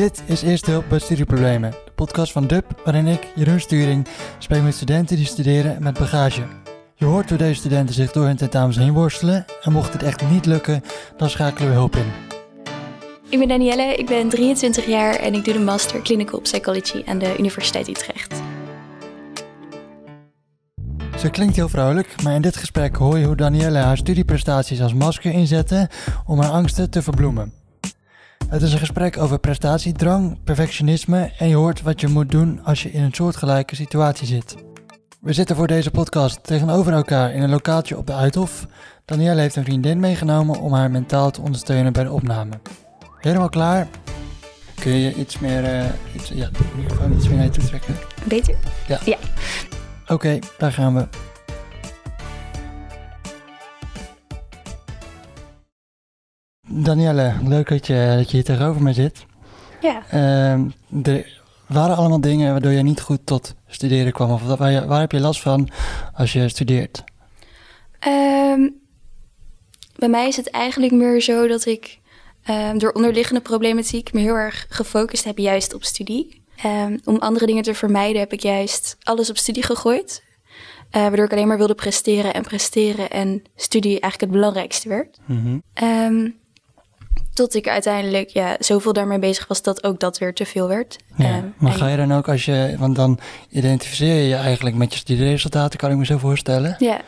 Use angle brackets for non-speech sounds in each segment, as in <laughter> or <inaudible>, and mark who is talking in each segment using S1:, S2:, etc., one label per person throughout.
S1: Dit is Eerste Hulp bij Studieproblemen, de podcast van DUB, waarin ik, Jeroen Sturing, spreek met studenten die studeren met bagage. Je hoort hoe deze studenten zich door hun tentamens heen worstelen en mocht het echt niet lukken, dan schakelen we hulp in.
S2: Ik ben Danielle, ik ben 23 jaar en ik doe de Master Clinical Psychology aan de Universiteit Utrecht.
S1: Ze klinkt heel vrolijk, maar in dit gesprek hoor je hoe Danielle haar studieprestaties als masker inzette om haar angsten te verbloemen. Het is een gesprek over prestatiedrang, perfectionisme en je hoort wat je moet doen als je in een soortgelijke situatie zit. We zitten voor deze podcast tegenover elkaar in een lokaaltje op de Uithof. Danielle heeft een vriendin meegenomen om haar mentaal te ondersteunen bij de opname. Helemaal klaar? Kun je iets meer, eh, iets, ja, de microfoon iets meer naar je toe trekken?
S2: Beter?
S1: Ja.
S2: Ja.
S1: Oké, daar gaan we. Danielle, leuk dat je, dat je hier tegenover me zit.
S2: Ja.
S1: Ehm, er waren allemaal dingen waardoor je niet goed tot studeren kwam. Of waar, je- waar heb je last van als je studeert?
S2: Ehm, bij mij is het eigenlijk meer zo dat ik ehm, door onderliggende problematiek me heel erg gefocust heb juist op studie. Om andere dingen te vermijden heb ik juist alles op studie gegooid. Eh, waardoor ik alleen maar wilde presteren en presteren en studie eigenlijk het belangrijkste werd. Ehm, tot ik uiteindelijk ja, zoveel daarmee bezig was dat ook dat weer te veel werd.
S1: Ja,
S2: Ehm,
S1: maar ga je dan ook als je, want dan identificeer je je eigenlijk met je studieresultaten, kan ik me zo voorstellen.
S2: Ja,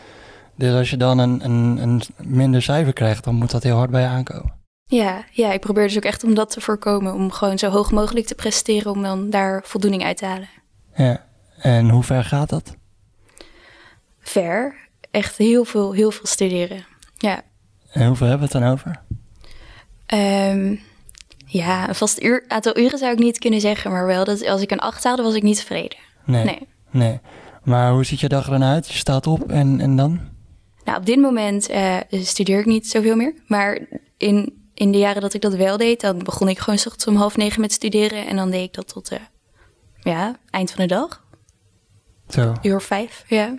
S1: Dus als je dan een, een, een minder cijfer krijgt, dan moet dat heel hard bij je aankomen.
S2: ja, ja, ik probeer dus ook echt om dat te voorkomen. Om gewoon zo hoog mogelijk te presteren om dan daar voldoening uit te halen.
S1: Ja, en hoe ver gaat dat?
S2: Ver, echt heel veel, heel veel studeren. Ja,
S1: En hoeveel hebben we het dan over?
S2: Ehm, ja een vast uur, aantal uren zou ik niet kunnen zeggen. Maar wel dat als ik een acht haalde, was ik niet tevreden.
S1: Nee.
S2: Nee.
S1: nee. Maar hoe ziet je dag er dan uit? Je staat op en, en dan?
S2: Nou, op dit moment eh, studeer ik niet zoveel meer. Maar in, in de jaren dat ik dat wel deed, dan begon ik gewoon ochtends om half negen met studeren. En dan deed ik dat tot eh, ja, eind van de dag,
S1: Zo.
S2: uur vijf. Ja.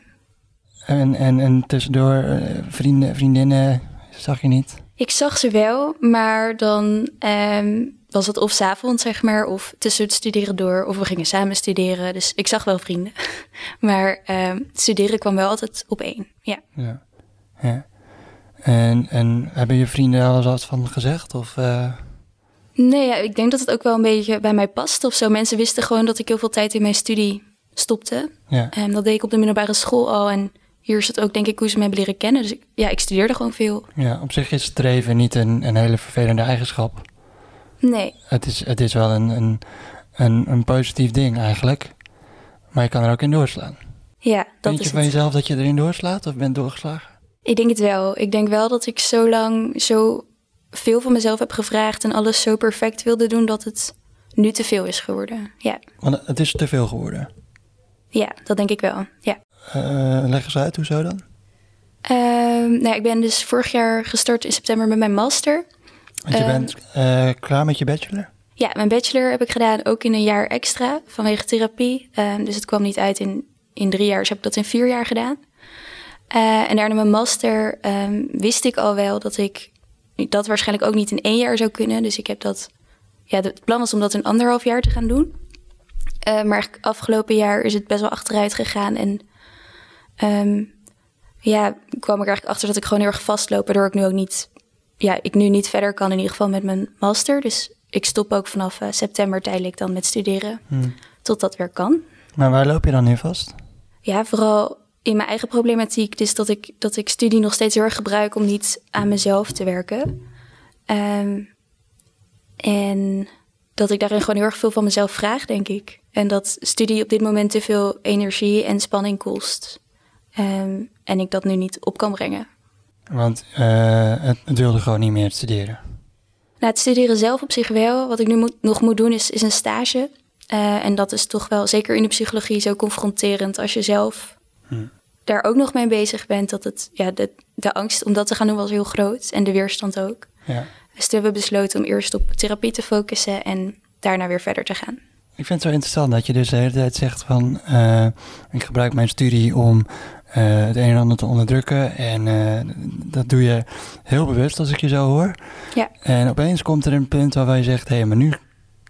S1: En, en, en tussendoor, eh, vrienden, vriendinnen, zag je niet?
S2: Ik zag ze wel, maar dan ehm, was het of 's avonds, zeg maar, of tussen het studeren door, of we gingen samen studeren. Dus ik zag wel vrienden. <laughs> Maar ehm, studeren kwam wel altijd op één. Ja.
S1: Ja. ja. En, en hebben je vrienden eens wat van gezegd? Of, eh,
S2: Nee, ja, ik denk dat het ook wel een beetje bij mij past of zo. Mensen wisten gewoon dat ik heel veel tijd in mijn studie stopte.
S1: ja.
S2: En dat deed ik op de middelbare school al. En hier is het ook, denk ik, hoe ze me hebben leren kennen. Dus ik, ja, ik studeerde gewoon veel.
S1: ja, op zich is streven niet een, een hele vervelende eigenschap.
S2: Nee,
S1: Het is, het is wel een, een, een, een positief ding eigenlijk. Maar je kan er ook in doorslaan.
S2: ja, dat
S1: Denk je
S2: is
S1: van
S2: het.
S1: jezelf dat je erin doorslaat of bent doorgeslagen?
S2: Ik denk het wel. Ik denk wel dat ik zo lang zo veel van mezelf heb gevraagd en alles zo perfect wilde doen dat het nu te veel is geworden. Ja,
S1: Want het is te veel geworden.
S2: ja dat denk ik wel. Ja.
S1: Eh, leg eens uit, hoezo dan?
S2: Ehm, nou, ik ben dus vorig jaar gestart in september met mijn master.
S1: Want je
S2: Ehm.
S1: bent eh, klaar met je bachelor?
S2: Ja, mijn bachelor heb ik gedaan ook in een jaar extra vanwege therapie. Ehm, dus het kwam niet uit in, in drie jaar, dus heb ik dat in vier jaar gedaan. Eh, en daarna mijn master wist ik al wel dat ik dat waarschijnlijk ook niet in één jaar zou kunnen. Dus ik heb dat, ja, het plan was om dat in anderhalf jaar te gaan doen. Maar afgelopen jaar is het best wel achteruit gegaan. En ehm, ja, kwam ik eigenlijk achter dat ik gewoon heel erg vastloop, waardoor ik nu ook niet, ja, ik nu niet verder kan in ieder geval met mijn master. Dus ik stop ook vanaf eh, september tijdelijk dan met studeren,
S1: Hmm.
S2: tot dat weer kan.
S1: Maar waar loop je dan nu vast?
S2: Ja, vooral in mijn eigen problematiek. Dus dat ik, dat ik studie nog steeds heel erg gebruik om niet aan mezelf te werken. Ehm, en dat ik daarin gewoon heel erg veel van mezelf vraag, denk ik. En dat studie op dit moment te veel energie en spanning kost. Ehm, en ik dat nu niet op kan brengen.
S1: Want eh, het, het wilde gewoon niet meer studeren.
S2: Nou, het studeren zelf op zich wel. Wat ik nu moet, nog moet doen is, is een stage. Eh, en dat is toch wel, zeker in de psychologie, zo confronterend als je zelf
S1: Hm.
S2: daar ook nog mee bezig bent. Dat het, ja, de, de angst om dat te gaan doen was heel groot en de weerstand ook.
S1: Ja.
S2: Dus toen hebben we besloten om eerst op therapie te focussen en daarna weer verder te gaan.
S1: Ik vind het zo interessant dat je dus de hele tijd zegt van... eh, ik gebruik mijn studie om het een en ander te onderdrukken. En eh, dat doe je heel bewust als ik je zo hoor.
S2: Ja.
S1: En opeens komt er een punt waarbij je zegt... hé, hey, maar nu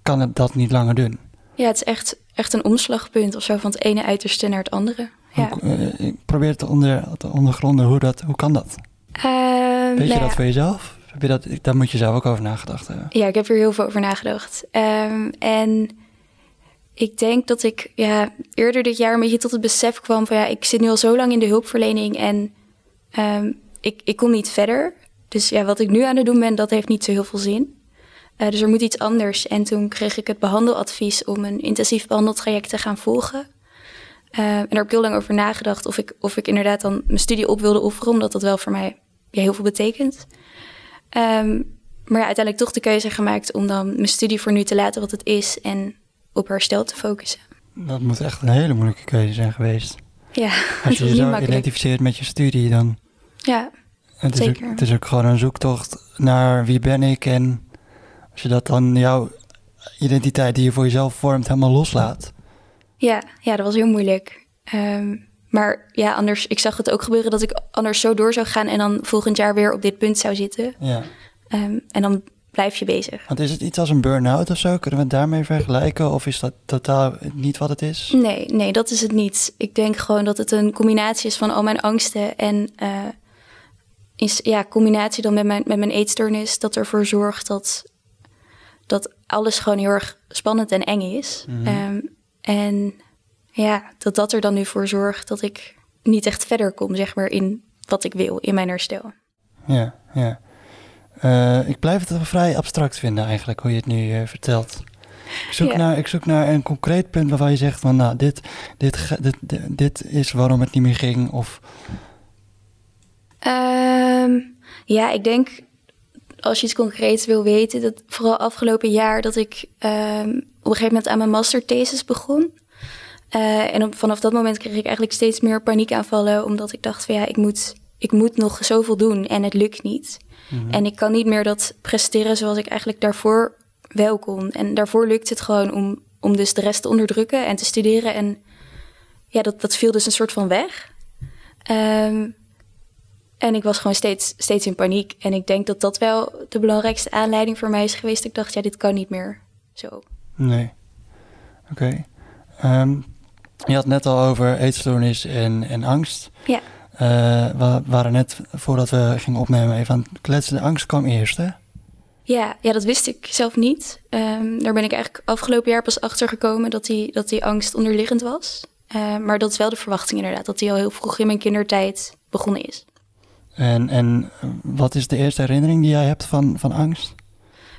S1: kan het dat niet langer doen.
S2: Ja, het is echt, echt een omslagpunt of zo van het ene uiterste naar het andere. Ja.
S1: Hoe- eh, ik probeer te, onder, te ondergronden hoe, dat, hoe kan dat?
S2: Ehm,
S1: Weet je
S2: nou
S1: dat voor jezelf? Heb je dat, daar moet je zelf ook over nagedacht hebben.
S2: Ja, ik heb er heel veel over nagedacht. Ehm, en ik denk dat ik ja, eerder dit jaar een beetje tot het besef kwam van ja, ik zit nu al zo lang in de hulpverlening en ehm, ik, ik kom niet verder. Dus ja, wat ik nu aan het doen ben, dat heeft niet zo heel veel zin. Eh, dus er moet iets anders. En toen kreeg ik het behandeladvies om een intensief behandeltraject te gaan volgen. Eh, en daar heb ik heel lang over nagedacht of ik, of ik inderdaad dan mijn studie op wilde offeren, omdat dat wel voor mij ja, heel veel betekent. Ehm, maar ja, uiteindelijk toch de keuze gemaakt om dan mijn studie voor nu te laten wat het is en op herstel te focussen.
S1: Dat moet echt een hele moeilijke keuze zijn geweest.
S2: Ja,
S1: Als je je
S2: niet
S1: zo
S2: makkelijk.
S1: identificeert met je studie, dan...
S2: Ja,
S1: Het is, ook, het is ook gewoon een zoektocht naar wie ben ik en als je dat dan jouw identiteit die je voor jezelf vormt helemaal loslaat.
S2: ja, ja, dat was heel moeilijk. Ehm, maar ja, anders, ik zag het ook gebeuren dat ik anders zo door zou gaan en dan volgend jaar weer op dit punt zou zitten.
S1: Ja.
S2: Ehm, en dan blijf je bezig.
S1: Want is het iets als een burn-out of zo? Kunnen we het daarmee vergelijken? Of is dat totaal niet wat het is?
S2: Nee, nee, dat is het niet. Ik denk gewoon dat het een combinatie is van al mijn angsten en eh, is, ja, combinatie dan met mijn, met mijn eetstoornis, dat ervoor zorgt dat, dat alles gewoon heel erg spannend en eng is.
S1: Mhm.
S2: Ehm, en ja, dat dat er dan nu voor zorgt dat ik niet echt verder kom, zeg maar, in wat ik wil, in mijn herstel.
S1: Ja, ja. Eh, ik blijf het wel vrij abstract vinden eigenlijk, hoe je het nu eh, vertelt. Ik zoek, naar, ik zoek naar een concreet punt waarvan je zegt van, nou, dit, dit, dit, dit, is waarom het niet meer ging. Of,
S2: Ehm, ja, ik denk als je iets concreets wil weten, dat vooral afgelopen jaar dat ik ehm, op een gegeven moment aan mijn masterthesis begon. Eh, en op- vanaf dat moment kreeg ik eigenlijk steeds meer paniekaanvallen, omdat ik dacht van ja, ik moet, ik moet nog zoveel doen en het lukt niet. En ik kan niet meer dat presteren zoals ik eigenlijk daarvoor wel kon. En daarvoor lukt het gewoon om, om dus de rest te onderdrukken en te studeren. En ja, dat, dat viel dus een soort van weg. Ehm, en ik was gewoon steeds, steeds in paniek. En ik denk dat dat wel de belangrijkste aanleiding voor mij is geweest. Ik dacht, ja, dit kan niet meer zo.
S1: nee. Oké. Ehm, je had net al over eetstoornis en, en angst.
S2: Ja.
S1: Eh, we waren net, voordat we gingen opnemen, even aan het kletsen. De angst kwam eerst, hè?
S2: Ja, ja, dat wist ik zelf niet. Ehm, daar ben ik eigenlijk afgelopen jaar pas achter gekomen dat die, dat die angst onderliggend was. Eh, maar dat is wel de verwachting inderdaad, dat die al heel vroeg in mijn kindertijd begonnen is.
S1: En, en wat is de eerste herinnering die jij hebt van, van angst?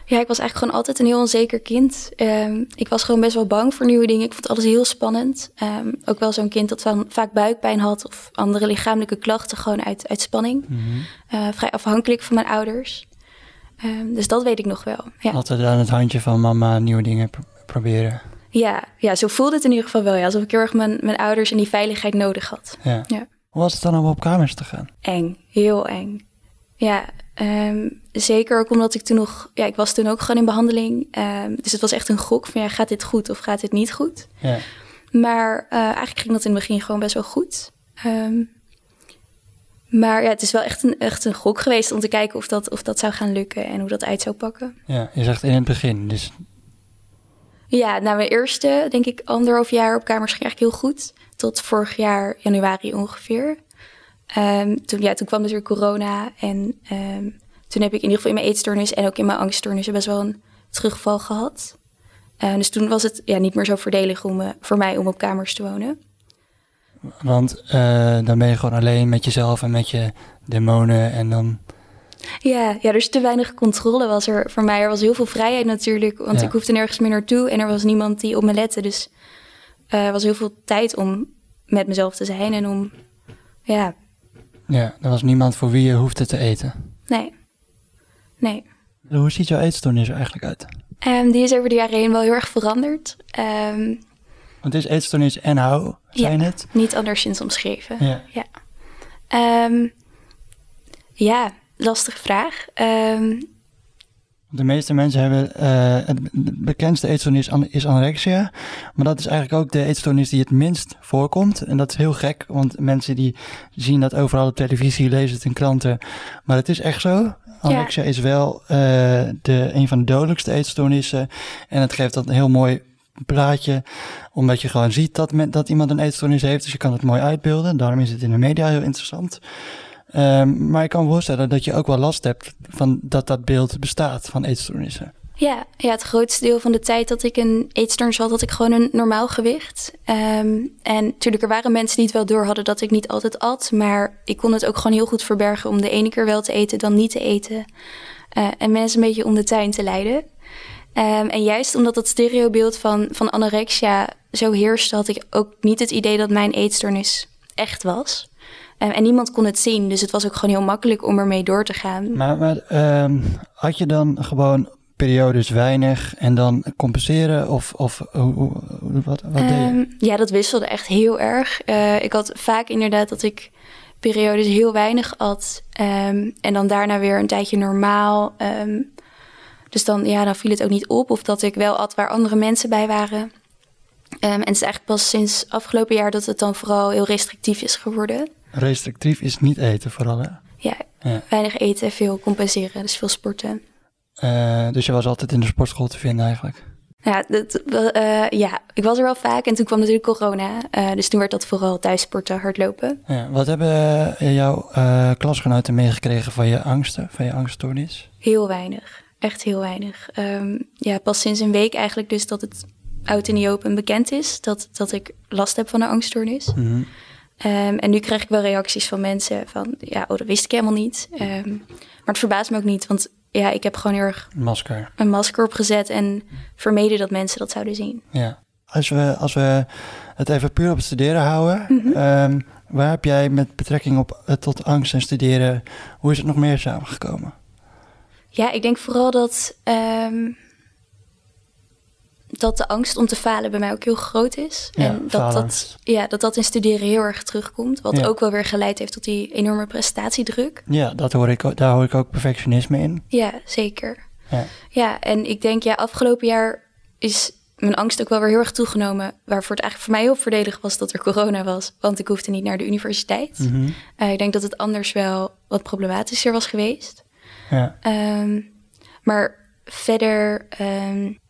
S2: Ja, ik was eigenlijk gewoon altijd een heel onzeker kind. Ehm, ik was gewoon best wel bang voor nieuwe dingen. Ik vond alles heel spannend. Ehm, ook wel zo'n kind dat van vaak buikpijn had of andere lichamelijke klachten gewoon uit, uit spanning. Eh, vrij afhankelijk van mijn ouders. Ehm, dus dat weet ik nog wel. Ja.
S1: Altijd aan het handje van mama nieuwe dingen pr- proberen.
S2: Ja, ja, zo voelde het in ieder geval wel. Ja. Alsof ik heel erg mijn, mijn ouders en die veiligheid nodig had.
S1: Ja.
S2: Ja.
S1: Hoe was het dan om op kamers te gaan?
S2: Eng, heel eng. Ja, ehm, zeker ook omdat ik toen nog... Ja, ik was toen ook gewoon in behandeling. Ehm, dus het was echt een gok van ja, gaat dit goed of gaat dit niet goed?
S1: Ja.
S2: Maar eh, eigenlijk ging dat in het begin gewoon best wel goed. Ehm, maar ja, het is wel echt een, echt een gok geweest om te kijken of dat, of dat zou gaan lukken en hoe dat uit zou pakken.
S1: ja, je zegt in het begin. Dus
S2: Ja, na mijn eerste, denk ik, anderhalf jaar op kamers ging eigenlijk heel goed. Tot vorig jaar januari ongeveer. Ehm, toen, ja, toen kwam dus weer corona. En ehm, toen heb ik in ieder geval in mijn eetstoornis en ook in mijn angststoornissen best wel een terugval gehad. Eh, dus toen was het ja, niet meer zo voordelig om, eh, voor mij om op kamers te wonen.
S1: Want eh, dan ben je gewoon alleen met jezelf en met je demonen. En dan.
S2: Ja, ja, er is te weinig controle was er voor mij. Er was heel veel vrijheid natuurlijk, want
S1: Ja.
S2: ik hoefde nergens meer naartoe en er was niemand die op me lette. Dus eh, er was heel veel tijd om met mezelf te zijn en om, ja,
S1: Ja, er was niemand voor wie je hoefde te eten.
S2: nee, nee.
S1: Hoe ziet jouw eetstoornis er eigenlijk uit?
S2: Ehm, die is over de jaren heen wel heel erg veranderd. Ehm,
S1: Want het is eetstoornis en hou, zijn
S2: Ja.
S1: het?
S2: niet anderszins omschreven.
S1: Ja.
S2: Ja, Ehm, ja lastige vraag. Ehm,
S1: De meeste mensen hebben eh, het bekendste eetstoornis is anorexia. Maar dat is eigenlijk ook de eetstoornis die het minst voorkomt. En dat is heel gek, want mensen die zien dat overal op televisie, lezen het in kranten. Maar het is echt zo. Anorexia is wel uh, de, een van de dodelijkste eetstoornissen. En het geeft dat een heel mooi plaatje, omdat je gewoon ziet dat, men, dat iemand een eetstoornis heeft. Dus je kan het mooi uitbeelden. Daarom is het in de media heel interessant. Um, maar ik kan me voorstellen dat je ook wel last hebt van dat dat beeld bestaat van eetstoornissen.
S2: Ja, ja, het grootste deel van de tijd dat ik een eetstoornis had, had ik gewoon een normaal gewicht. Um, en natuurlijk, er waren mensen die het wel door hadden dat ik niet altijd at. Maar ik kon het ook gewoon heel goed verbergen om de ene keer wel te eten, dan niet te eten. Uh, en mensen een beetje om de tuin te leiden. Um, en juist omdat dat stereobeeld van, van anorexia zo heerste, had ik ook niet het idee dat mijn eetstoornis echt was. Um, en niemand kon het zien, dus het was ook gewoon heel makkelijk om ermee door te gaan.
S1: Maar, maar had je dan gewoon periodes weinig en dan compenseren? Of, of hoe, wat, wat deed je? Ehm,
S2: ja, dat wisselde echt heel erg. Uh, ik had vaak inderdaad dat ik periodes heel weinig. Um, en dan daarna weer een tijdje normaal. Um, dus dan, ja, dan viel het ook niet op. Of dat ik wel at waar andere mensen bij waren. en het is eigenlijk pas sinds afgelopen jaar dat het dan vooral heel restrictief is geworden.
S1: Restrictief is niet eten vooral, hè?
S2: Ja, ja. weinig eten, veel compenseren, dus veel sporten.
S1: Uh, dus je was altijd in de sportschool te vinden eigenlijk?
S2: Ja, dat, uh, ja, ik was er wel vaak en toen kwam natuurlijk corona. Uh, dus toen werd dat vooral thuis sporten, hardlopen.
S1: Ja, wat hebben jouw klasgenoten meegekregen van je angsten, van je angststoornis?
S2: Heel weinig, echt heel weinig. Um, ja, pas sinds een week eigenlijk dus dat het oud in de open bekend is dat, dat ik last heb van een angststoornis. Mm -hmm. Um, en nu krijg ik wel reacties van mensen van, ja, oh, dat wist ik helemaal niet. Um, maar het verbaast me ook niet, want ja, ik heb gewoon heel erg
S1: masker.
S2: een masker opgezet en vermeden dat mensen dat zouden zien.
S1: Ja, als we, als we het even puur op het studeren houden, mm -hmm. waar heb jij met betrekking op uh, tot angst en studeren, hoe is het nog meer samengekomen?
S2: Ja, ik denk vooral dat um, dat de angst om te falen bij mij ook heel groot is.
S1: Ja,
S2: en dat dat, ja, dat dat in studeren heel erg terugkomt. Wat
S1: ja.
S2: ook wel weer geleid heeft tot die enorme prestatiedruk.
S1: Ja, dat hoor ik, daar hoor ik ook perfectionisme in.
S2: Ja, zeker.
S1: Ja.
S2: ja, en ik denk, ja, afgelopen jaar is mijn angst ook wel weer heel erg toegenomen. Waarvoor het eigenlijk voor mij heel voordelig was dat er corona was. Want ik hoefde niet naar de universiteit.
S1: Mm -hmm.
S2: uh, ik denk dat het anders wel wat problematischer was geweest.
S1: Ja.
S2: Um, maar verder... Um,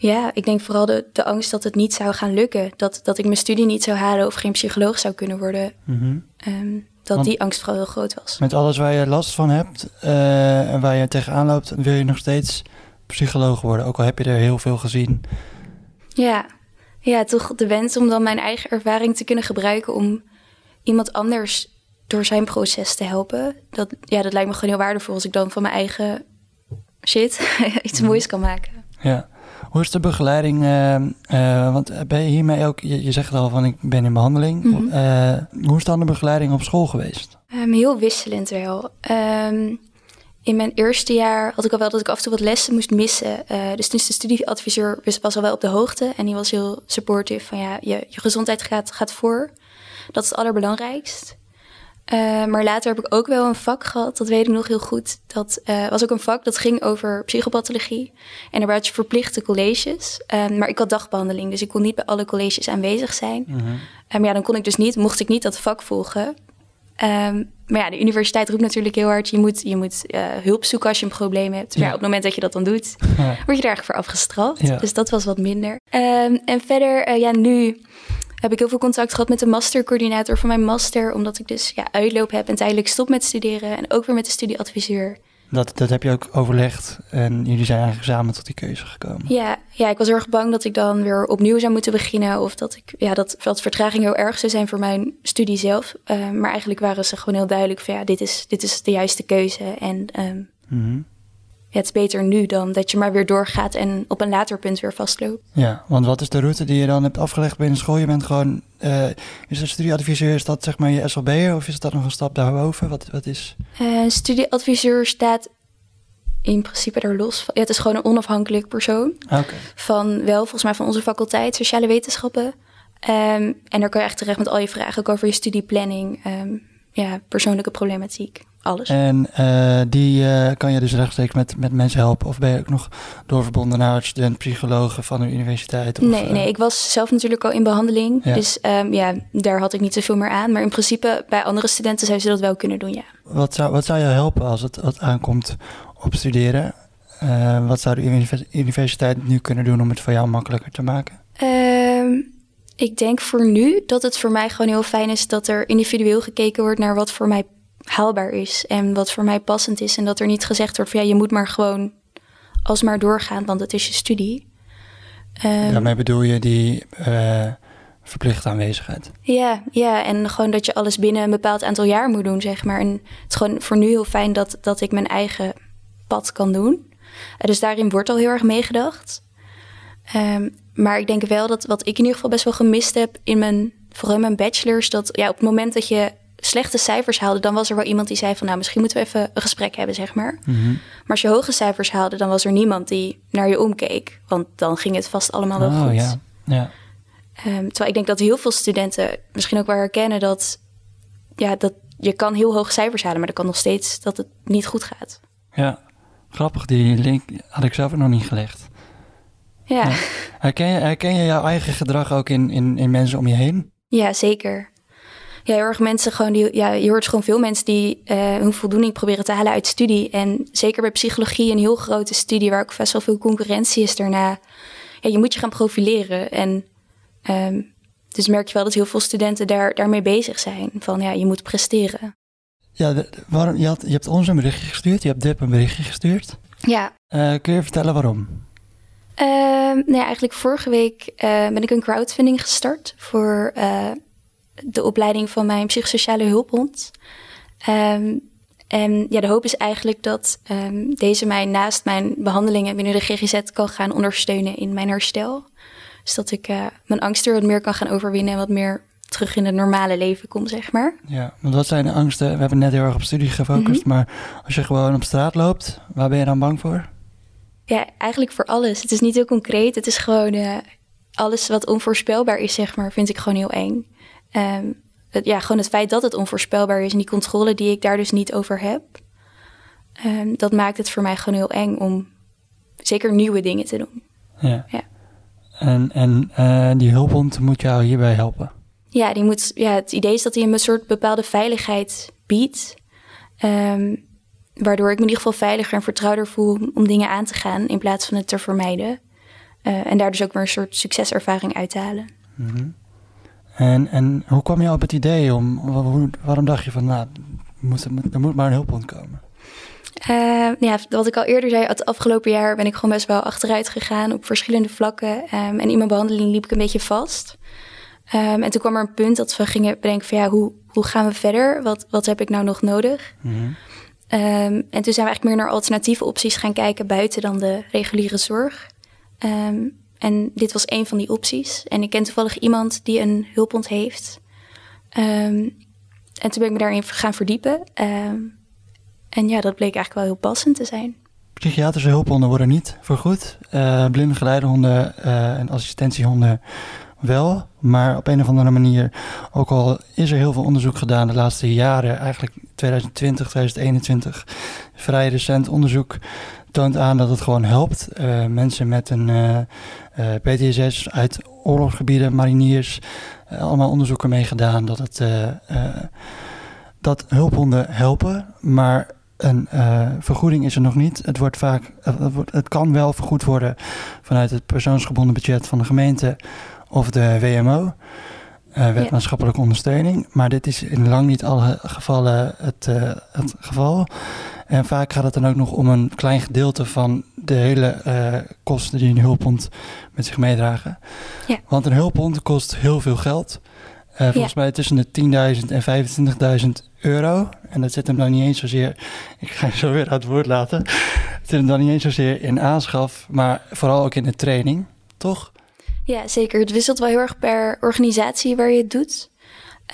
S2: ja, ik denk vooral de, de angst dat het niet zou gaan lukken. Dat, dat ik mijn studie niet zou halen of geen psycholoog zou kunnen worden.
S1: Mm -hmm.
S2: um, dat Want die angst vooral heel groot was.
S1: Met alles waar je last van hebt uh, en waar je tegenaan loopt, wil je nog steeds psycholoog worden. Ook al heb je er heel veel gezien.
S2: Ja, ja toch de wens om dan mijn eigen ervaring te kunnen gebruiken om iemand anders door zijn proces te helpen. Dat, ja, dat lijkt me gewoon heel waardevol als ik dan van mijn eigen shit <laughs> iets moois kan maken.
S1: Ja. Hoe is de begeleiding? Uh, uh, want ben je hiermee ook, je, je, zegt al van ik ben in behandeling. Mm -hmm. uh, hoe is dan de begeleiding op school geweest?
S2: Um, heel wisselend wel. Um, in mijn eerste jaar had ik al wel dat ik af en toe wat lessen moest missen. Dus toen de studieadviseur was al wel op de hoogte. En die was heel supportive van ja, je, je gezondheid gaat, gaat voor. Dat is het allerbelangrijkst. Uh, maar later heb ik ook wel een vak gehad, dat weet ik nog heel goed. Dat uh, was ook een vak dat ging over psychopathologie. En er waren verplichte colleges. Um, maar ik had dagbehandeling, dus ik kon niet bij alle colleges aanwezig zijn.
S1: Mm -hmm.
S2: um, ja, dan kon ik dus niet, mocht ik niet dat vak volgen. Um, maar ja, de universiteit roept natuurlijk heel hard: je moet, je moet uh, hulp zoeken als je een probleem hebt. Maar ja. op het moment dat je dat dan doet, <laughs>
S1: ja.
S2: word je er eigenlijk voor afgestraft.
S1: Ja.
S2: Dus dat was wat minder. en verder, ja, nu heb ik heel veel contact gehad met de mastercoördinator van mijn master. Omdat ik dus ja, uitloop heb en tijdelijk stop met studeren. En ook weer met de studieadviseur.
S1: Dat, dat heb je ook overlegd en jullie zijn eigenlijk samen tot die keuze gekomen.
S2: Ja, ja, ik was erg bang dat ik dan weer opnieuw zou moeten beginnen. Of dat, ik, ja, dat, dat vertraging heel erg zou zijn voor mijn studie zelf. Uh, maar eigenlijk waren ze gewoon heel duidelijk van ja, dit is, dit is de juiste keuze. En um,
S1: mm -hmm
S2: ja, het is beter nu dan dat je maar weer doorgaat en op een later punt weer vastloopt.
S1: Ja, want wat is de route die je dan hebt afgelegd binnen school? Je bent gewoon, uh, is een studieadviseur, is dat zeg maar je SLB'er of is dat nog een stap daarboven? Wat, wat is?
S2: Uh, studieadviseur staat in principe er los van. Ja, het is gewoon een onafhankelijk persoon.
S1: Okay.
S2: Van wel volgens mij van onze faculteit sociale wetenschappen. Um, en daar kan je echt terecht met al je vragen, ook over je studieplanning. Um, ja, persoonlijke problematiek. Alles.
S1: En uh, die uh, kan je dus rechtstreeks met, met mensen helpen? Of ben je ook nog doorverbonden naar student psychologen van de universiteit? Of,
S2: nee, nee, ik was zelf natuurlijk al in behandeling. Ja. Dus um, ja, daar had ik niet zoveel meer aan. Maar in principe, bij andere studenten zouden ze dat wel kunnen doen, ja.
S1: Wat zou, wat zou jou helpen als het, het aankomt op studeren? Wat zou de universiteit nu kunnen doen om het voor jou makkelijker te maken?
S2: Ik denk voor nu dat het voor mij gewoon heel fijn is dat er individueel gekeken wordt naar wat voor mij haalbaar is en wat voor mij passend is. En dat er niet gezegd wordt van ja, je moet maar gewoon alsmaar doorgaan, want het is je studie.
S1: Um, Daarmee bedoel je die uh, verplichte aanwezigheid?
S2: Ja, ja, en gewoon dat je alles binnen een bepaald aantal jaar moet doen, zeg maar. En het is gewoon voor nu heel fijn dat, dat ik mijn eigen pad kan doen. Uh, dus daarin wordt al heel erg meegedacht. Um, maar ik denk wel dat wat ik in ieder geval best wel gemist heb in mijn, vooral mijn bachelors, dat ja, op het moment dat je slechte cijfers haalde, dan was er wel iemand die zei van nou, misschien moeten we even een gesprek hebben, zeg maar. Mm -hmm. Maar als je hoge cijfers haalde, dan was er niemand die naar je omkeek. Want dan ging het vast allemaal wel
S1: oh,
S2: goed.
S1: Ja. Ja.
S2: Um, terwijl ik denk dat heel veel studenten misschien ook wel herkennen dat, ja, dat je kan heel hoge cijfers halen, maar dat kan nog steeds dat het niet goed gaat.
S1: Ja, grappig. Die link had ik zelf nog niet gelegd.
S2: Ja.
S1: Herken, je, herken je jouw eigen gedrag ook in, in, in mensen om je heen?
S2: Ja, zeker. Ja, heel erg mensen gewoon die, ja, je hoort gewoon veel mensen die uh, hun voldoening proberen te halen uit studie. En zeker bij psychologie, een heel grote studie waar ook best wel veel concurrentie is daarna. Ja, je moet je gaan profileren. En um, dus merk je wel dat heel veel studenten daar, daarmee bezig zijn. Van ja, je moet presteren.
S1: Ja, de, waarom, je, had, je hebt ons een berichtje gestuurd, je hebt Dip een berichtje gestuurd.
S2: Ja.
S1: Uh, kun je vertellen waarom?
S2: Uh, nou ja, eigenlijk vorige week uh, ben ik een crowdfunding gestart voor uh, de opleiding van mijn psychosociale hulphond. Um, en ja, de hoop is eigenlijk dat um, deze mij naast mijn behandelingen binnen de GGZ kan gaan ondersteunen in mijn herstel. Dus dat ik mijn angsten wat meer kan gaan overwinnen en wat meer terug in het normale leven kom, zeg maar.
S1: Ja, want wat zijn de angsten? We hebben net heel erg op studie gefocust, mm -hmm. maar als je gewoon op straat loopt, waar ben je dan bang voor?
S2: Ja, eigenlijk voor alles. Het is niet heel concreet. Het is gewoon uh, alles wat onvoorspelbaar is, zeg maar, vind ik gewoon heel eng. Um, het, ja, gewoon het feit dat het onvoorspelbaar is en die controle die ik daar dus niet over heb, um, dat maakt het voor mij gewoon heel eng om zeker nieuwe dingen te doen.
S1: Ja. ja. En, en uh, die hulphond moet jou hierbij helpen?
S2: Ja, die moet, ja, het idee is dat hij een soort bepaalde veiligheid biedt. Um, waardoor ik me in ieder geval veiliger en vertrouwder voel om dingen aan te gaan in plaats van het te vermijden. Uh, en daar dus ook weer een soort succeservaring uit te halen.
S1: Mm -hmm. en, en hoe kwam je op het idee om, hoe, waarom dacht je van, nou, moet, er moet maar een hulphond komen?
S2: Uh, ja, wat ik al eerder zei, het afgelopen jaar ben ik gewoon best wel achteruit gegaan op verschillende vlakken. Um, en in mijn behandeling liep ik een beetje vast. Um, en toen kwam er een punt dat we gingen bedenken van ja, hoe, hoe gaan we verder? Wat, wat heb ik nou nog nodig? Mm -hmm. Um, en toen zijn we eigenlijk meer naar alternatieve opties gaan kijken buiten dan de reguliere zorg. Um, en dit was een van die opties. En ik ken toevallig iemand die een hulphond heeft. Um, en toen ben ik me daarin gaan verdiepen. en ja, dat bleek eigenlijk wel heel passend te zijn.
S1: Psychiatrische hulphonden worden niet vergoed. Uh, blinde geleidehonden uh, en assistentiehonden wel, maar op een of andere manier, ook al is er heel veel onderzoek gedaan de laatste jaren, eigenlijk 2020, 2021, vrij recent onderzoek toont aan dat het gewoon helpt. Uh, mensen met een uh, uh, PTSS uit oorlogsgebieden, mariniers, allemaal onderzoeken mee gedaan dat, het, dat hulphonden helpen, maar een vergoeding is er nog niet. Het, wordt vaak, het kan wel vergoed worden vanuit het persoonsgebonden budget van de gemeente of de WMO, uh, wet ja. maatschappelijke ondersteuning. Maar dit is in lang niet alle gevallen het, uh, het geval. En vaak gaat het dan ook nog om een klein gedeelte van de hele uh, kosten die een hulphond met zich meedragen.
S2: Ja.
S1: Want een hulphond kost heel veel geld. volgens ja. mij tussen de 10.000 en 25.000 euro. En dat zit hem dan niet eens zozeer. <laughs> Ik ga je zo weer uit het woord laten. Het zit hem dan niet eens zozeer in aanschaf, maar vooral ook in de training, toch?
S2: Ja, zeker. Het wisselt wel heel erg per organisatie waar je het doet.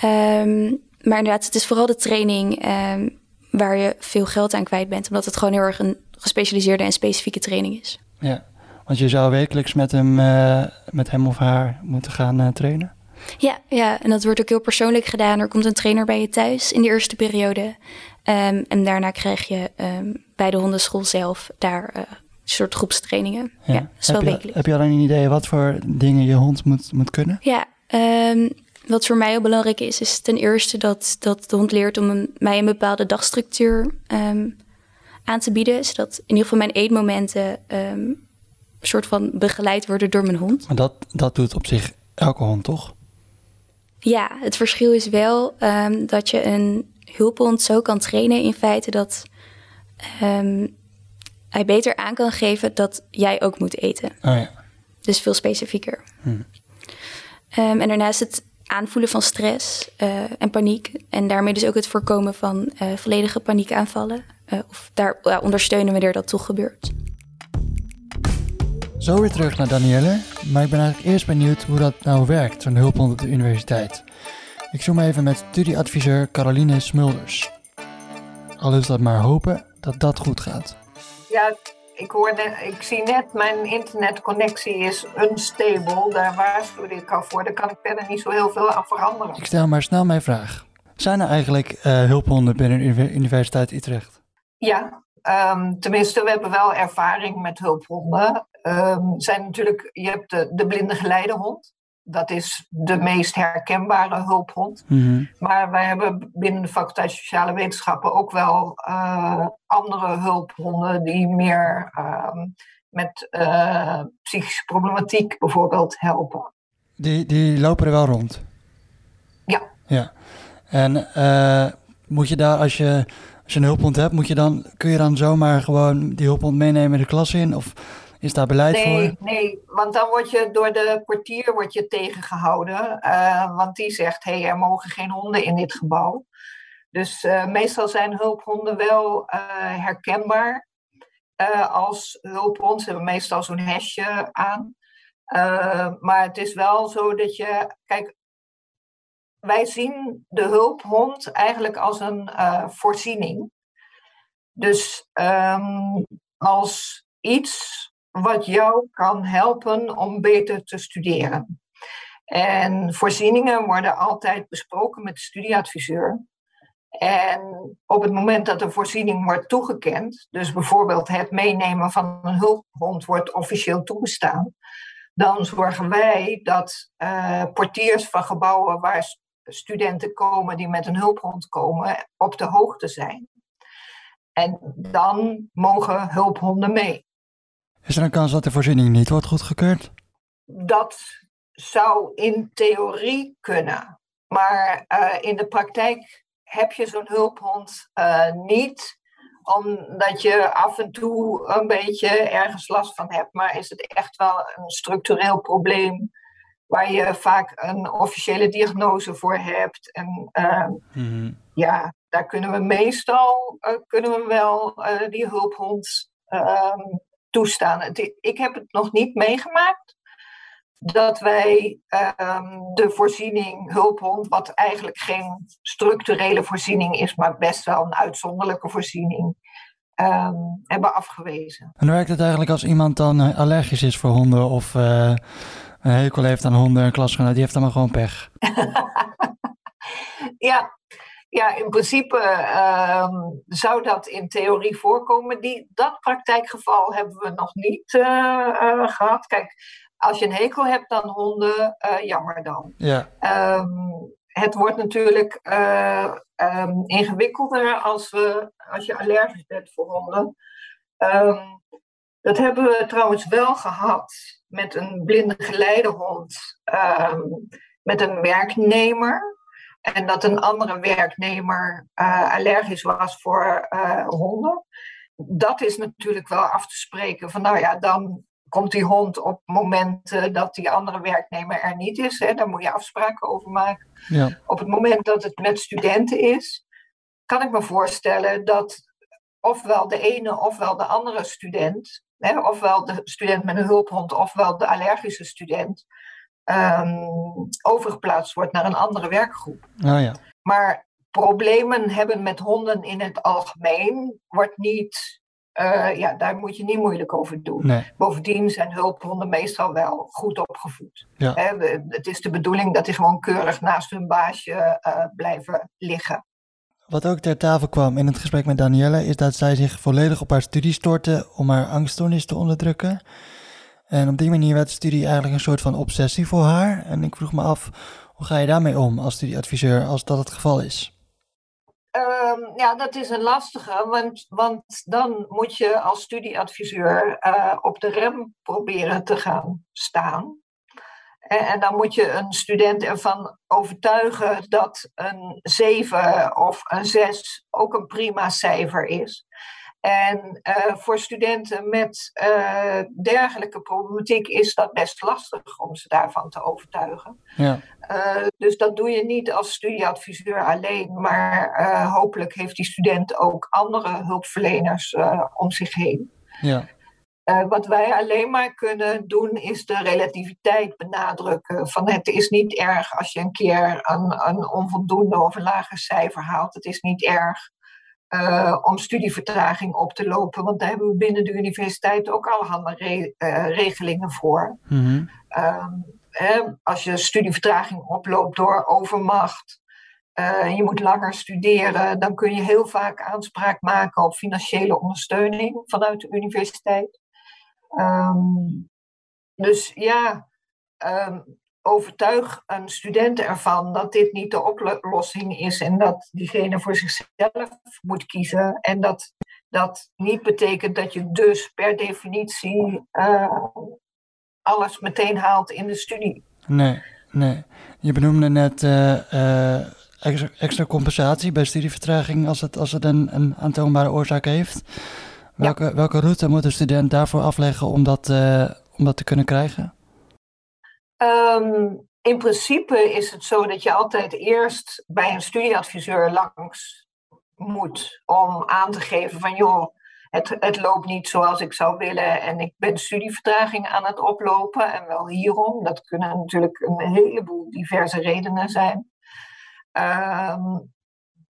S2: Um, maar inderdaad, het is vooral de training um, waar je veel geld aan kwijt bent. Omdat het gewoon heel erg een gespecialiseerde en specifieke training is.
S1: Ja, want je zou wekelijks met hem, uh, met hem of haar moeten gaan uh, trainen?
S2: Ja, ja, en dat wordt ook heel persoonlijk gedaan. Er komt een trainer bij je thuis in de eerste periode. Ehm, en daarna krijg je ehm, bij de hondenschool zelf daar uh, een soort groepstrainingen. Ja, ja
S1: is wel heb, je, heb je al een idee wat voor dingen je hond moet, moet kunnen?
S2: Ja, um, wat voor mij heel belangrijk is, is ten eerste dat, dat de hond leert om een, mij een bepaalde dagstructuur aan te bieden. Zodat in ieder geval mijn eetmomenten een soort van begeleid worden door mijn hond.
S1: Maar dat, dat doet op zich elke hond, toch?
S2: Ja, het verschil is wel um, dat je een hulphond zo kan trainen in feite dat um, hij beter aan kan geven dat jij ook moet eten.
S1: Oh ja.
S2: Dus veel specifieker. Hmm. Um, en daarnaast het aanvoelen van stress uh, en paniek. En daarmee dus ook het voorkomen van uh, volledige paniekaanvallen. Uh, of daar ondersteunen wanneer dat toch gebeurt.
S1: Zo weer terug naar Danielle, maar ik ben eigenlijk eerst benieuwd hoe dat nou werkt, zo'n hulphond op de universiteit. Ik zoom even met studieadviseur Caroline Smulders. Al is dat maar hopen dat dat goed gaat.
S3: Ja, ik, hoorde, ik zie net, mijn internetconnectie is unstable. Daar waarschuwde ik al voor. Daar kan ik verder niet zo heel veel aan veranderen.
S1: Ik stel maar snel mijn vraag. Zijn er eigenlijk uh, hulphonden binnen de Universiteit Utrecht?
S3: Ja, um, tenminste, we hebben wel ervaring met hulphonden. Um, zijn natuurlijk, je hebt de, de blinde geleidehond. Dat is de meest herkenbare hulphond. Mm-hmm. Maar wij hebben binnen de faculteit Sociale Wetenschappen ook wel uh, andere hulphonden die meer uh, met uh, psychische problematiek bijvoorbeeld helpen.
S1: Die, die lopen er wel rond?
S3: Ja.
S1: Ja. En eh, moet je daar, als je, als je een hulphond hebt, moet je dan, kun je dan zomaar gewoon die hulphond meenemen de klas in? Of is daar beleid
S3: nee,
S1: voor?
S3: Nee, want dan word je door de portier word je tegengehouden. Uh, want die zegt, hé, hey, er mogen geen honden in dit gebouw. Dus uh, meestal zijn hulphonden wel uh, herkenbaar als hulphond. Ze hebben meestal zo'n hesje aan. maar het is wel zo dat je... Kijk, wij zien de hulphond eigenlijk als een voorziening. Dus um, als iets wat jou kan helpen om beter te studeren. En voorzieningen worden altijd besproken met de studieadviseur. En op het moment dat een voorziening wordt toegekend, dus bijvoorbeeld het meenemen van een hulphond wordt officieel toegestaan, dan zorgen wij dat uh, portiers van gebouwen waar studenten komen die met een hulphond komen, op de hoogte zijn. En dan mogen hulphonden mee.
S1: Is er een kans dat de voorziening niet wordt goedgekeurd?
S3: Dat zou in theorie kunnen. Maar uh, in de praktijk heb je zo'n hulphond uh, niet omdat je af en toe een beetje ergens last van hebt. Maar is het echt wel een structureel probleem waar je vaak een officiële diagnose voor hebt. En uh, mm-hmm. ja, daar kunnen we meestal kunnen we wel die hulphond ehm, toestaan. Ik heb het nog niet meegemaakt dat wij um, de voorziening hulphond, wat eigenlijk geen structurele voorziening is, maar best wel een uitzonderlijke voorziening, um, hebben afgewezen.
S1: En werkt het eigenlijk als iemand dan eh, allergisch is voor honden of uh, een hekel heeft aan honden, een klasgenoot, die heeft dan maar gewoon pech? <laughs>
S3: ja, ja, in principe um, zou dat in theorie voorkomen. Die, dat praktijkgeval hebben we nog niet uh, uh, gehad. Kijk, als je een hekel hebt aan honden, uh, jammer dan.
S1: Ja.
S3: Um, het wordt natuurlijk um, ingewikkelder als, we, als je allergisch bent voor honden. dat hebben we trouwens wel gehad met een blinde geleidehond, met een werknemer. En dat een andere werknemer uh, allergisch was voor uh, honden. Dat is natuurlijk wel af te spreken. Van nou ja, dan komt die hond op momenten dat die andere werknemer er niet is. Hè, daar moet je afspraken over maken.
S1: Ja.
S3: Op het moment dat het met studenten is, kan ik me voorstellen dat ofwel de ene ofwel de andere student, hè, ofwel de student met een hulphond ofwel de allergische student, um, overgeplaatst wordt naar een andere werkgroep.
S1: Oh ja.
S3: Maar problemen hebben met honden in het algemeen wordt niet uh, ja, daar moet je niet moeilijk over doen. Bovendien zijn hulphonden meestal wel goed opgevoed. Ja. Het is de bedoeling dat die gewoon keurig naast hun baasje uh, blijven liggen.
S1: Wat ook ter tafel kwam in het gesprek met Danielle is dat zij zich volledig op haar studie stortte om haar angststoornis te onderdrukken. En op die manier werd studie eigenlijk een soort van obsessie voor haar. En ik vroeg me af, hoe ga je daarmee om als studieadviseur als dat het geval is?
S3: Um, ja, dat is een lastige, want, want dan moet je als studieadviseur uh, op de rem proberen te gaan staan. En, en, dan moet je een student ervan overtuigen dat een 7 of een 6 ook een prima cijfer is. En uh, voor studenten met uh, dergelijke problematiek is dat best lastig om ze daarvan te overtuigen. Ja. Uh, dus dat doe je niet als studieadviseur alleen, maar hopelijk heeft die student ook andere hulpverleners om zich heen. Ja. wat wij alleen maar kunnen doen is de relativiteit benadrukken. Van het is niet erg als je een keer een, een onvoldoende of een lager cijfer haalt. Het is niet erg uh, om studievertraging op te lopen. Want daar hebben we binnen de universiteit ook allerhande re uh, regelingen voor. Mm -hmm. hè, als je studievertraging oploopt door overmacht. Uh, je moet langer studeren, dan kun je heel vaak aanspraak maken op financiële ondersteuning vanuit de universiteit. Um, dus ja, um, overtuig een student ervan dat dit niet de oplossing is en dat diegene voor zichzelf moet kiezen. En dat dat niet betekent dat je dus per definitie uh, alles meteen haalt in de studie.
S1: Nee, nee. Je benoemde net uh, uh, extra, extra, compensatie bij studievertraging als het, als het een, een aantoonbare oorzaak heeft. Welke, ja. welke route moet een student daarvoor afleggen om dat, om dat te kunnen krijgen?
S3: Um, in principe is het zo dat je altijd eerst bij een studieadviseur langs moet om aan te geven van joh, het, het loopt niet zoals ik zou willen en ik ben studievertraging aan het oplopen en wel hierom. Dat kunnen natuurlijk een heleboel diverse redenen zijn. Um,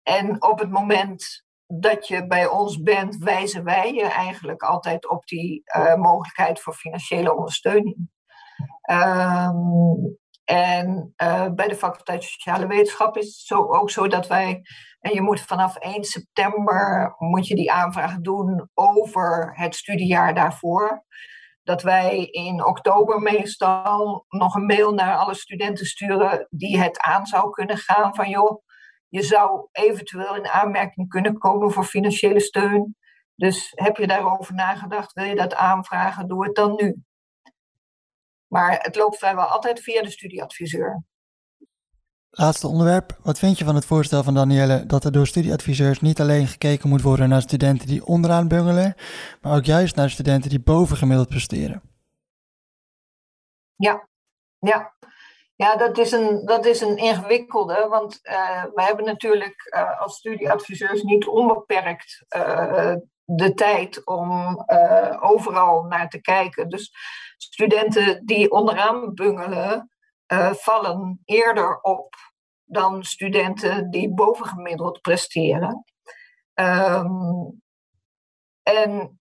S3: en op het moment dat je bij ons bent, wijzen wij je eigenlijk altijd op die uh, mogelijkheid voor financiële ondersteuning. Um, en uh, bij de faculteit Sociale Wetenschap is het zo, ook zo dat wij, en je moet vanaf 1 september, moet je die aanvraag doen over het studiejaar daarvoor. Dat wij in oktober meestal nog een mail naar alle studenten sturen die het aan zou kunnen gaan van joh, je zou eventueel in aanmerking kunnen komen voor financiële steun. Dus heb je daarover nagedacht, wil je dat aanvragen, doe het dan nu. Maar het loopt vrijwel altijd via de studieadviseur.
S1: Laatste onderwerp. Wat vind je van het voorstel van Danielle dat er door studieadviseurs niet alleen gekeken moet worden naar studenten die onderaan bungelen, maar ook juist naar studenten die bovengemiddeld presteren?
S3: Ja, ja. Ja, dat is een, dat is een ingewikkelde, want uh, we hebben natuurlijk uh, als studieadviseurs niet onbeperkt uh, de tijd om overal naar te kijken. Dus studenten die onderaan bungelen, uh, vallen eerder op dan studenten die bovengemiddeld presteren. Um, en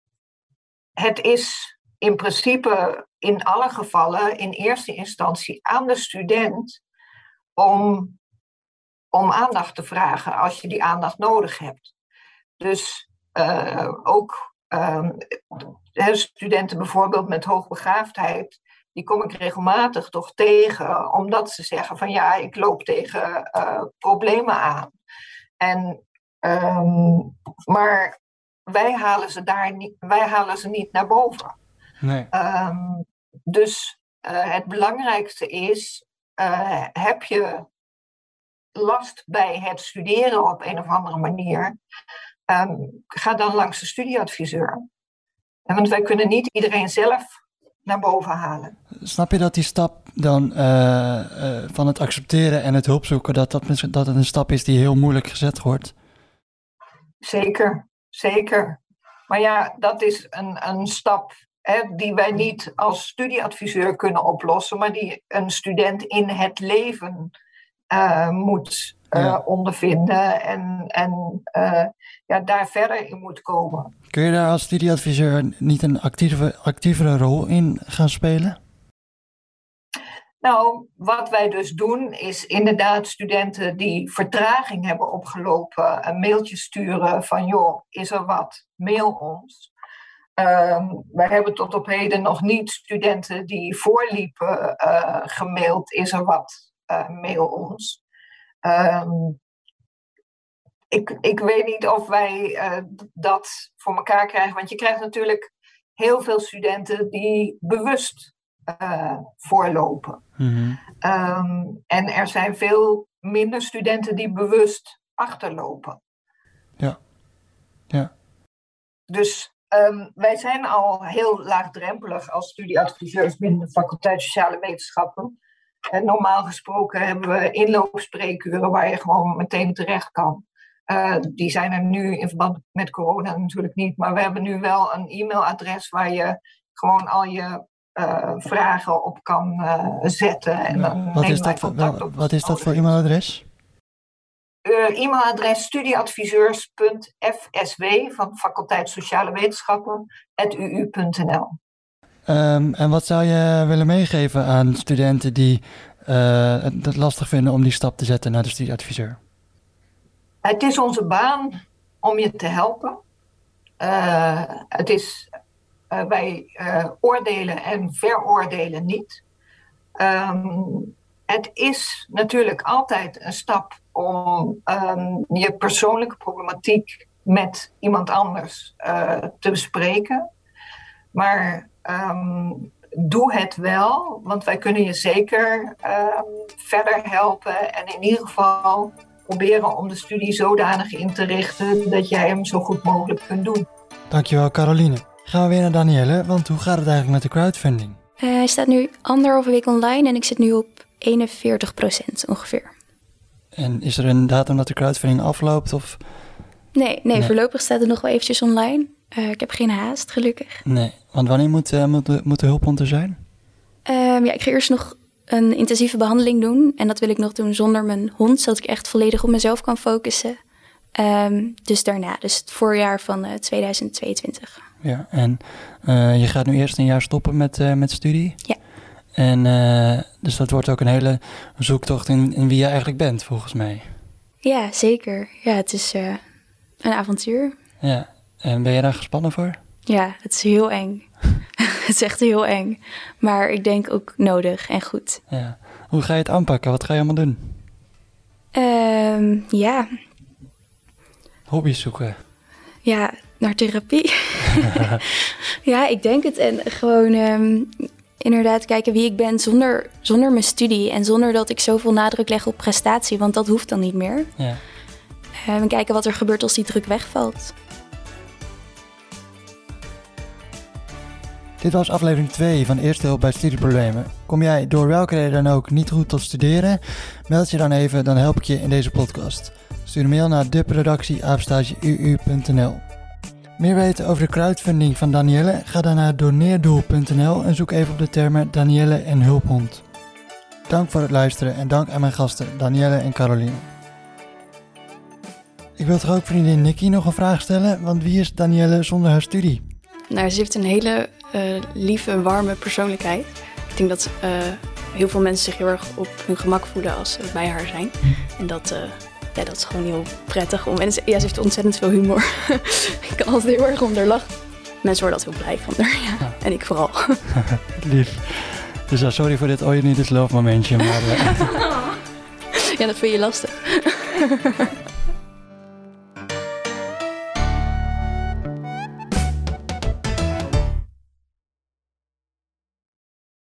S3: het is in principe in alle gevallen in eerste instantie aan de student om, om aandacht te vragen als je die aandacht nodig hebt. Dus uh, ook um, studenten bijvoorbeeld met hoogbegaafdheid, die kom ik regelmatig toch tegen, omdat ze zeggen van ja, ik loop tegen uh, problemen aan. En, um, maar wij halen ze daar niet, wij halen ze niet naar boven. Nee. Um, dus uh, het belangrijkste is, uh, heb je last bij het studeren op een of andere manier, um, ga dan langs de studieadviseur. Want wij kunnen niet iedereen zelf naar boven halen.
S1: Snap je dat die stap dan uh, uh, van het accepteren en het hulp zoeken, dat, dat, dat het een stap is die heel moeilijk gezet wordt?
S3: Zeker, zeker. Maar ja, dat is een, een stap hè, die wij niet als studieadviseur kunnen oplossen, maar die een student in het leven uh, moet ondervinden en, en ja, daar verder in moet komen.
S1: Kun je daar als studieadviseur niet een actieve, actievere rol in gaan spelen?
S3: Nou, wat wij dus doen is inderdaad studenten die vertraging hebben opgelopen een mailtje sturen van joh, is er wat? Mail ons. Um, wij hebben tot op heden nog niet studenten die voorliepen uh, gemaild, is er wat? Uh, mail ons. Um, ik, ik weet niet of wij uh, dat voor elkaar krijgen, want je krijgt natuurlijk heel veel studenten die bewust uh, voorlopen. Mm-hmm. Um, en er zijn veel minder studenten die bewust achterlopen.
S1: Ja. ja.
S3: Dus um, wij zijn al heel laagdrempelig als studieadviseurs binnen de faculteit Sociale Wetenschappen. En normaal gesproken hebben we inloopspreekuren waar je gewoon meteen terecht kan. Uh, die zijn er nu in verband met corona natuurlijk niet. Maar we hebben nu wel een e-mailadres waar je gewoon al je uh, vragen op kan uh, zetten. En dan
S1: wat, is dat voor, wel, wat is dat voor e-mailadres?
S3: Uh, e-mailadres studieadviseurs.fsw van faculteit Sociale Wetenschappen uu.nl.
S1: Um, en wat zou je willen meegeven aan studenten die het lastig vinden om die stap te zetten naar de studieadviseur?
S3: Het is onze baan om je te helpen. het is uh, wij uh, oordelen en veroordelen niet. Um, het is natuurlijk altijd een stap om um, je persoonlijke problematiek met iemand anders uh, te bespreken. Maar um, doe het wel, want wij kunnen je zeker verder helpen en in ieder geval proberen om de studie zodanig in te richten dat jij hem zo goed mogelijk kunt doen.
S1: Dankjewel, Caroline. Gaan we weer naar Danielle, want hoe gaat het eigenlijk met de crowdfunding?
S2: Uh, hij staat nu anderhalve week online en ik zit nu op 41% ongeveer.
S1: En is er een datum dat de crowdfunding afloopt? Of?
S2: Nee, nee, voorlopig staat het nog wel eventjes online. Uh, ik heb geen haast, gelukkig.
S1: Nee, want wanneer moet, uh, moet, de, moet de hulphond er zijn?
S2: Um, ja, ik ga eerst nog een intensieve behandeling doen. En dat wil ik nog doen zonder mijn hond, zodat ik echt volledig op mezelf kan focussen. Um, dus daarna, dus het voorjaar van 2022
S1: ja. En uh, je gaat nu eerst een jaar stoppen met, uh, met studie.
S2: Ja.
S1: En uh, dus dat wordt ook een hele zoektocht in, in wie je eigenlijk bent, volgens mij.
S2: Ja, zeker. Ja, het is een avontuur.
S1: Ja. En ben je daar gespannen voor?
S2: Ja, het is heel eng. <laughs> het is echt heel eng. Maar ik denk ook nodig en goed.
S1: Ja. Hoe ga je het aanpakken? Wat ga je allemaal doen?
S2: Um, ja.
S1: Hobby's zoeken.
S2: Ja, naar therapie. <laughs> ja, ik denk het. En gewoon um, inderdaad kijken wie ik ben zonder, zonder mijn studie. En zonder dat ik zoveel nadruk leg op prestatie, want dat hoeft dan niet meer.
S1: Ja.
S2: Um, en kijken wat er gebeurt als die druk wegvalt.
S1: Dit was aflevering 2 van Eerste Hulp bij Studieproblemen. Kom jij door welke reden dan ook niet goed tot studeren? Meld je dan even, dan help ik je in deze podcast. Stuur een mail naar deproductie.uu.nl meer weten over de crowdfunding van Danielle? Ga dan naar doneerdoel.nl en zoek even op de termen Danielle en hulphond. Dank voor het luisteren en dank aan mijn gasten Danielle en Caroline. Ik wil toch ook vriendin Nikki nog een vraag stellen, want wie is Danielle zonder haar studie?
S4: Nou, ze heeft een hele uh, lieve, warme persoonlijkheid. Ik denk dat uh, heel veel mensen zich heel erg op hun gemak voelen als ze bij haar zijn. En dat, uh, ja, dat is gewoon heel prettig. Om, en ja, ze heeft ontzettend veel humor. <laughs> ik kan altijd heel erg om haar lachen. Mensen worden altijd heel blij van haar, ja. En ik vooral. <laughs>
S1: Lief. Dus uh, sorry voor dit all you need is love momentje, maar... <laughs>
S4: Ja, dat vind je lastig.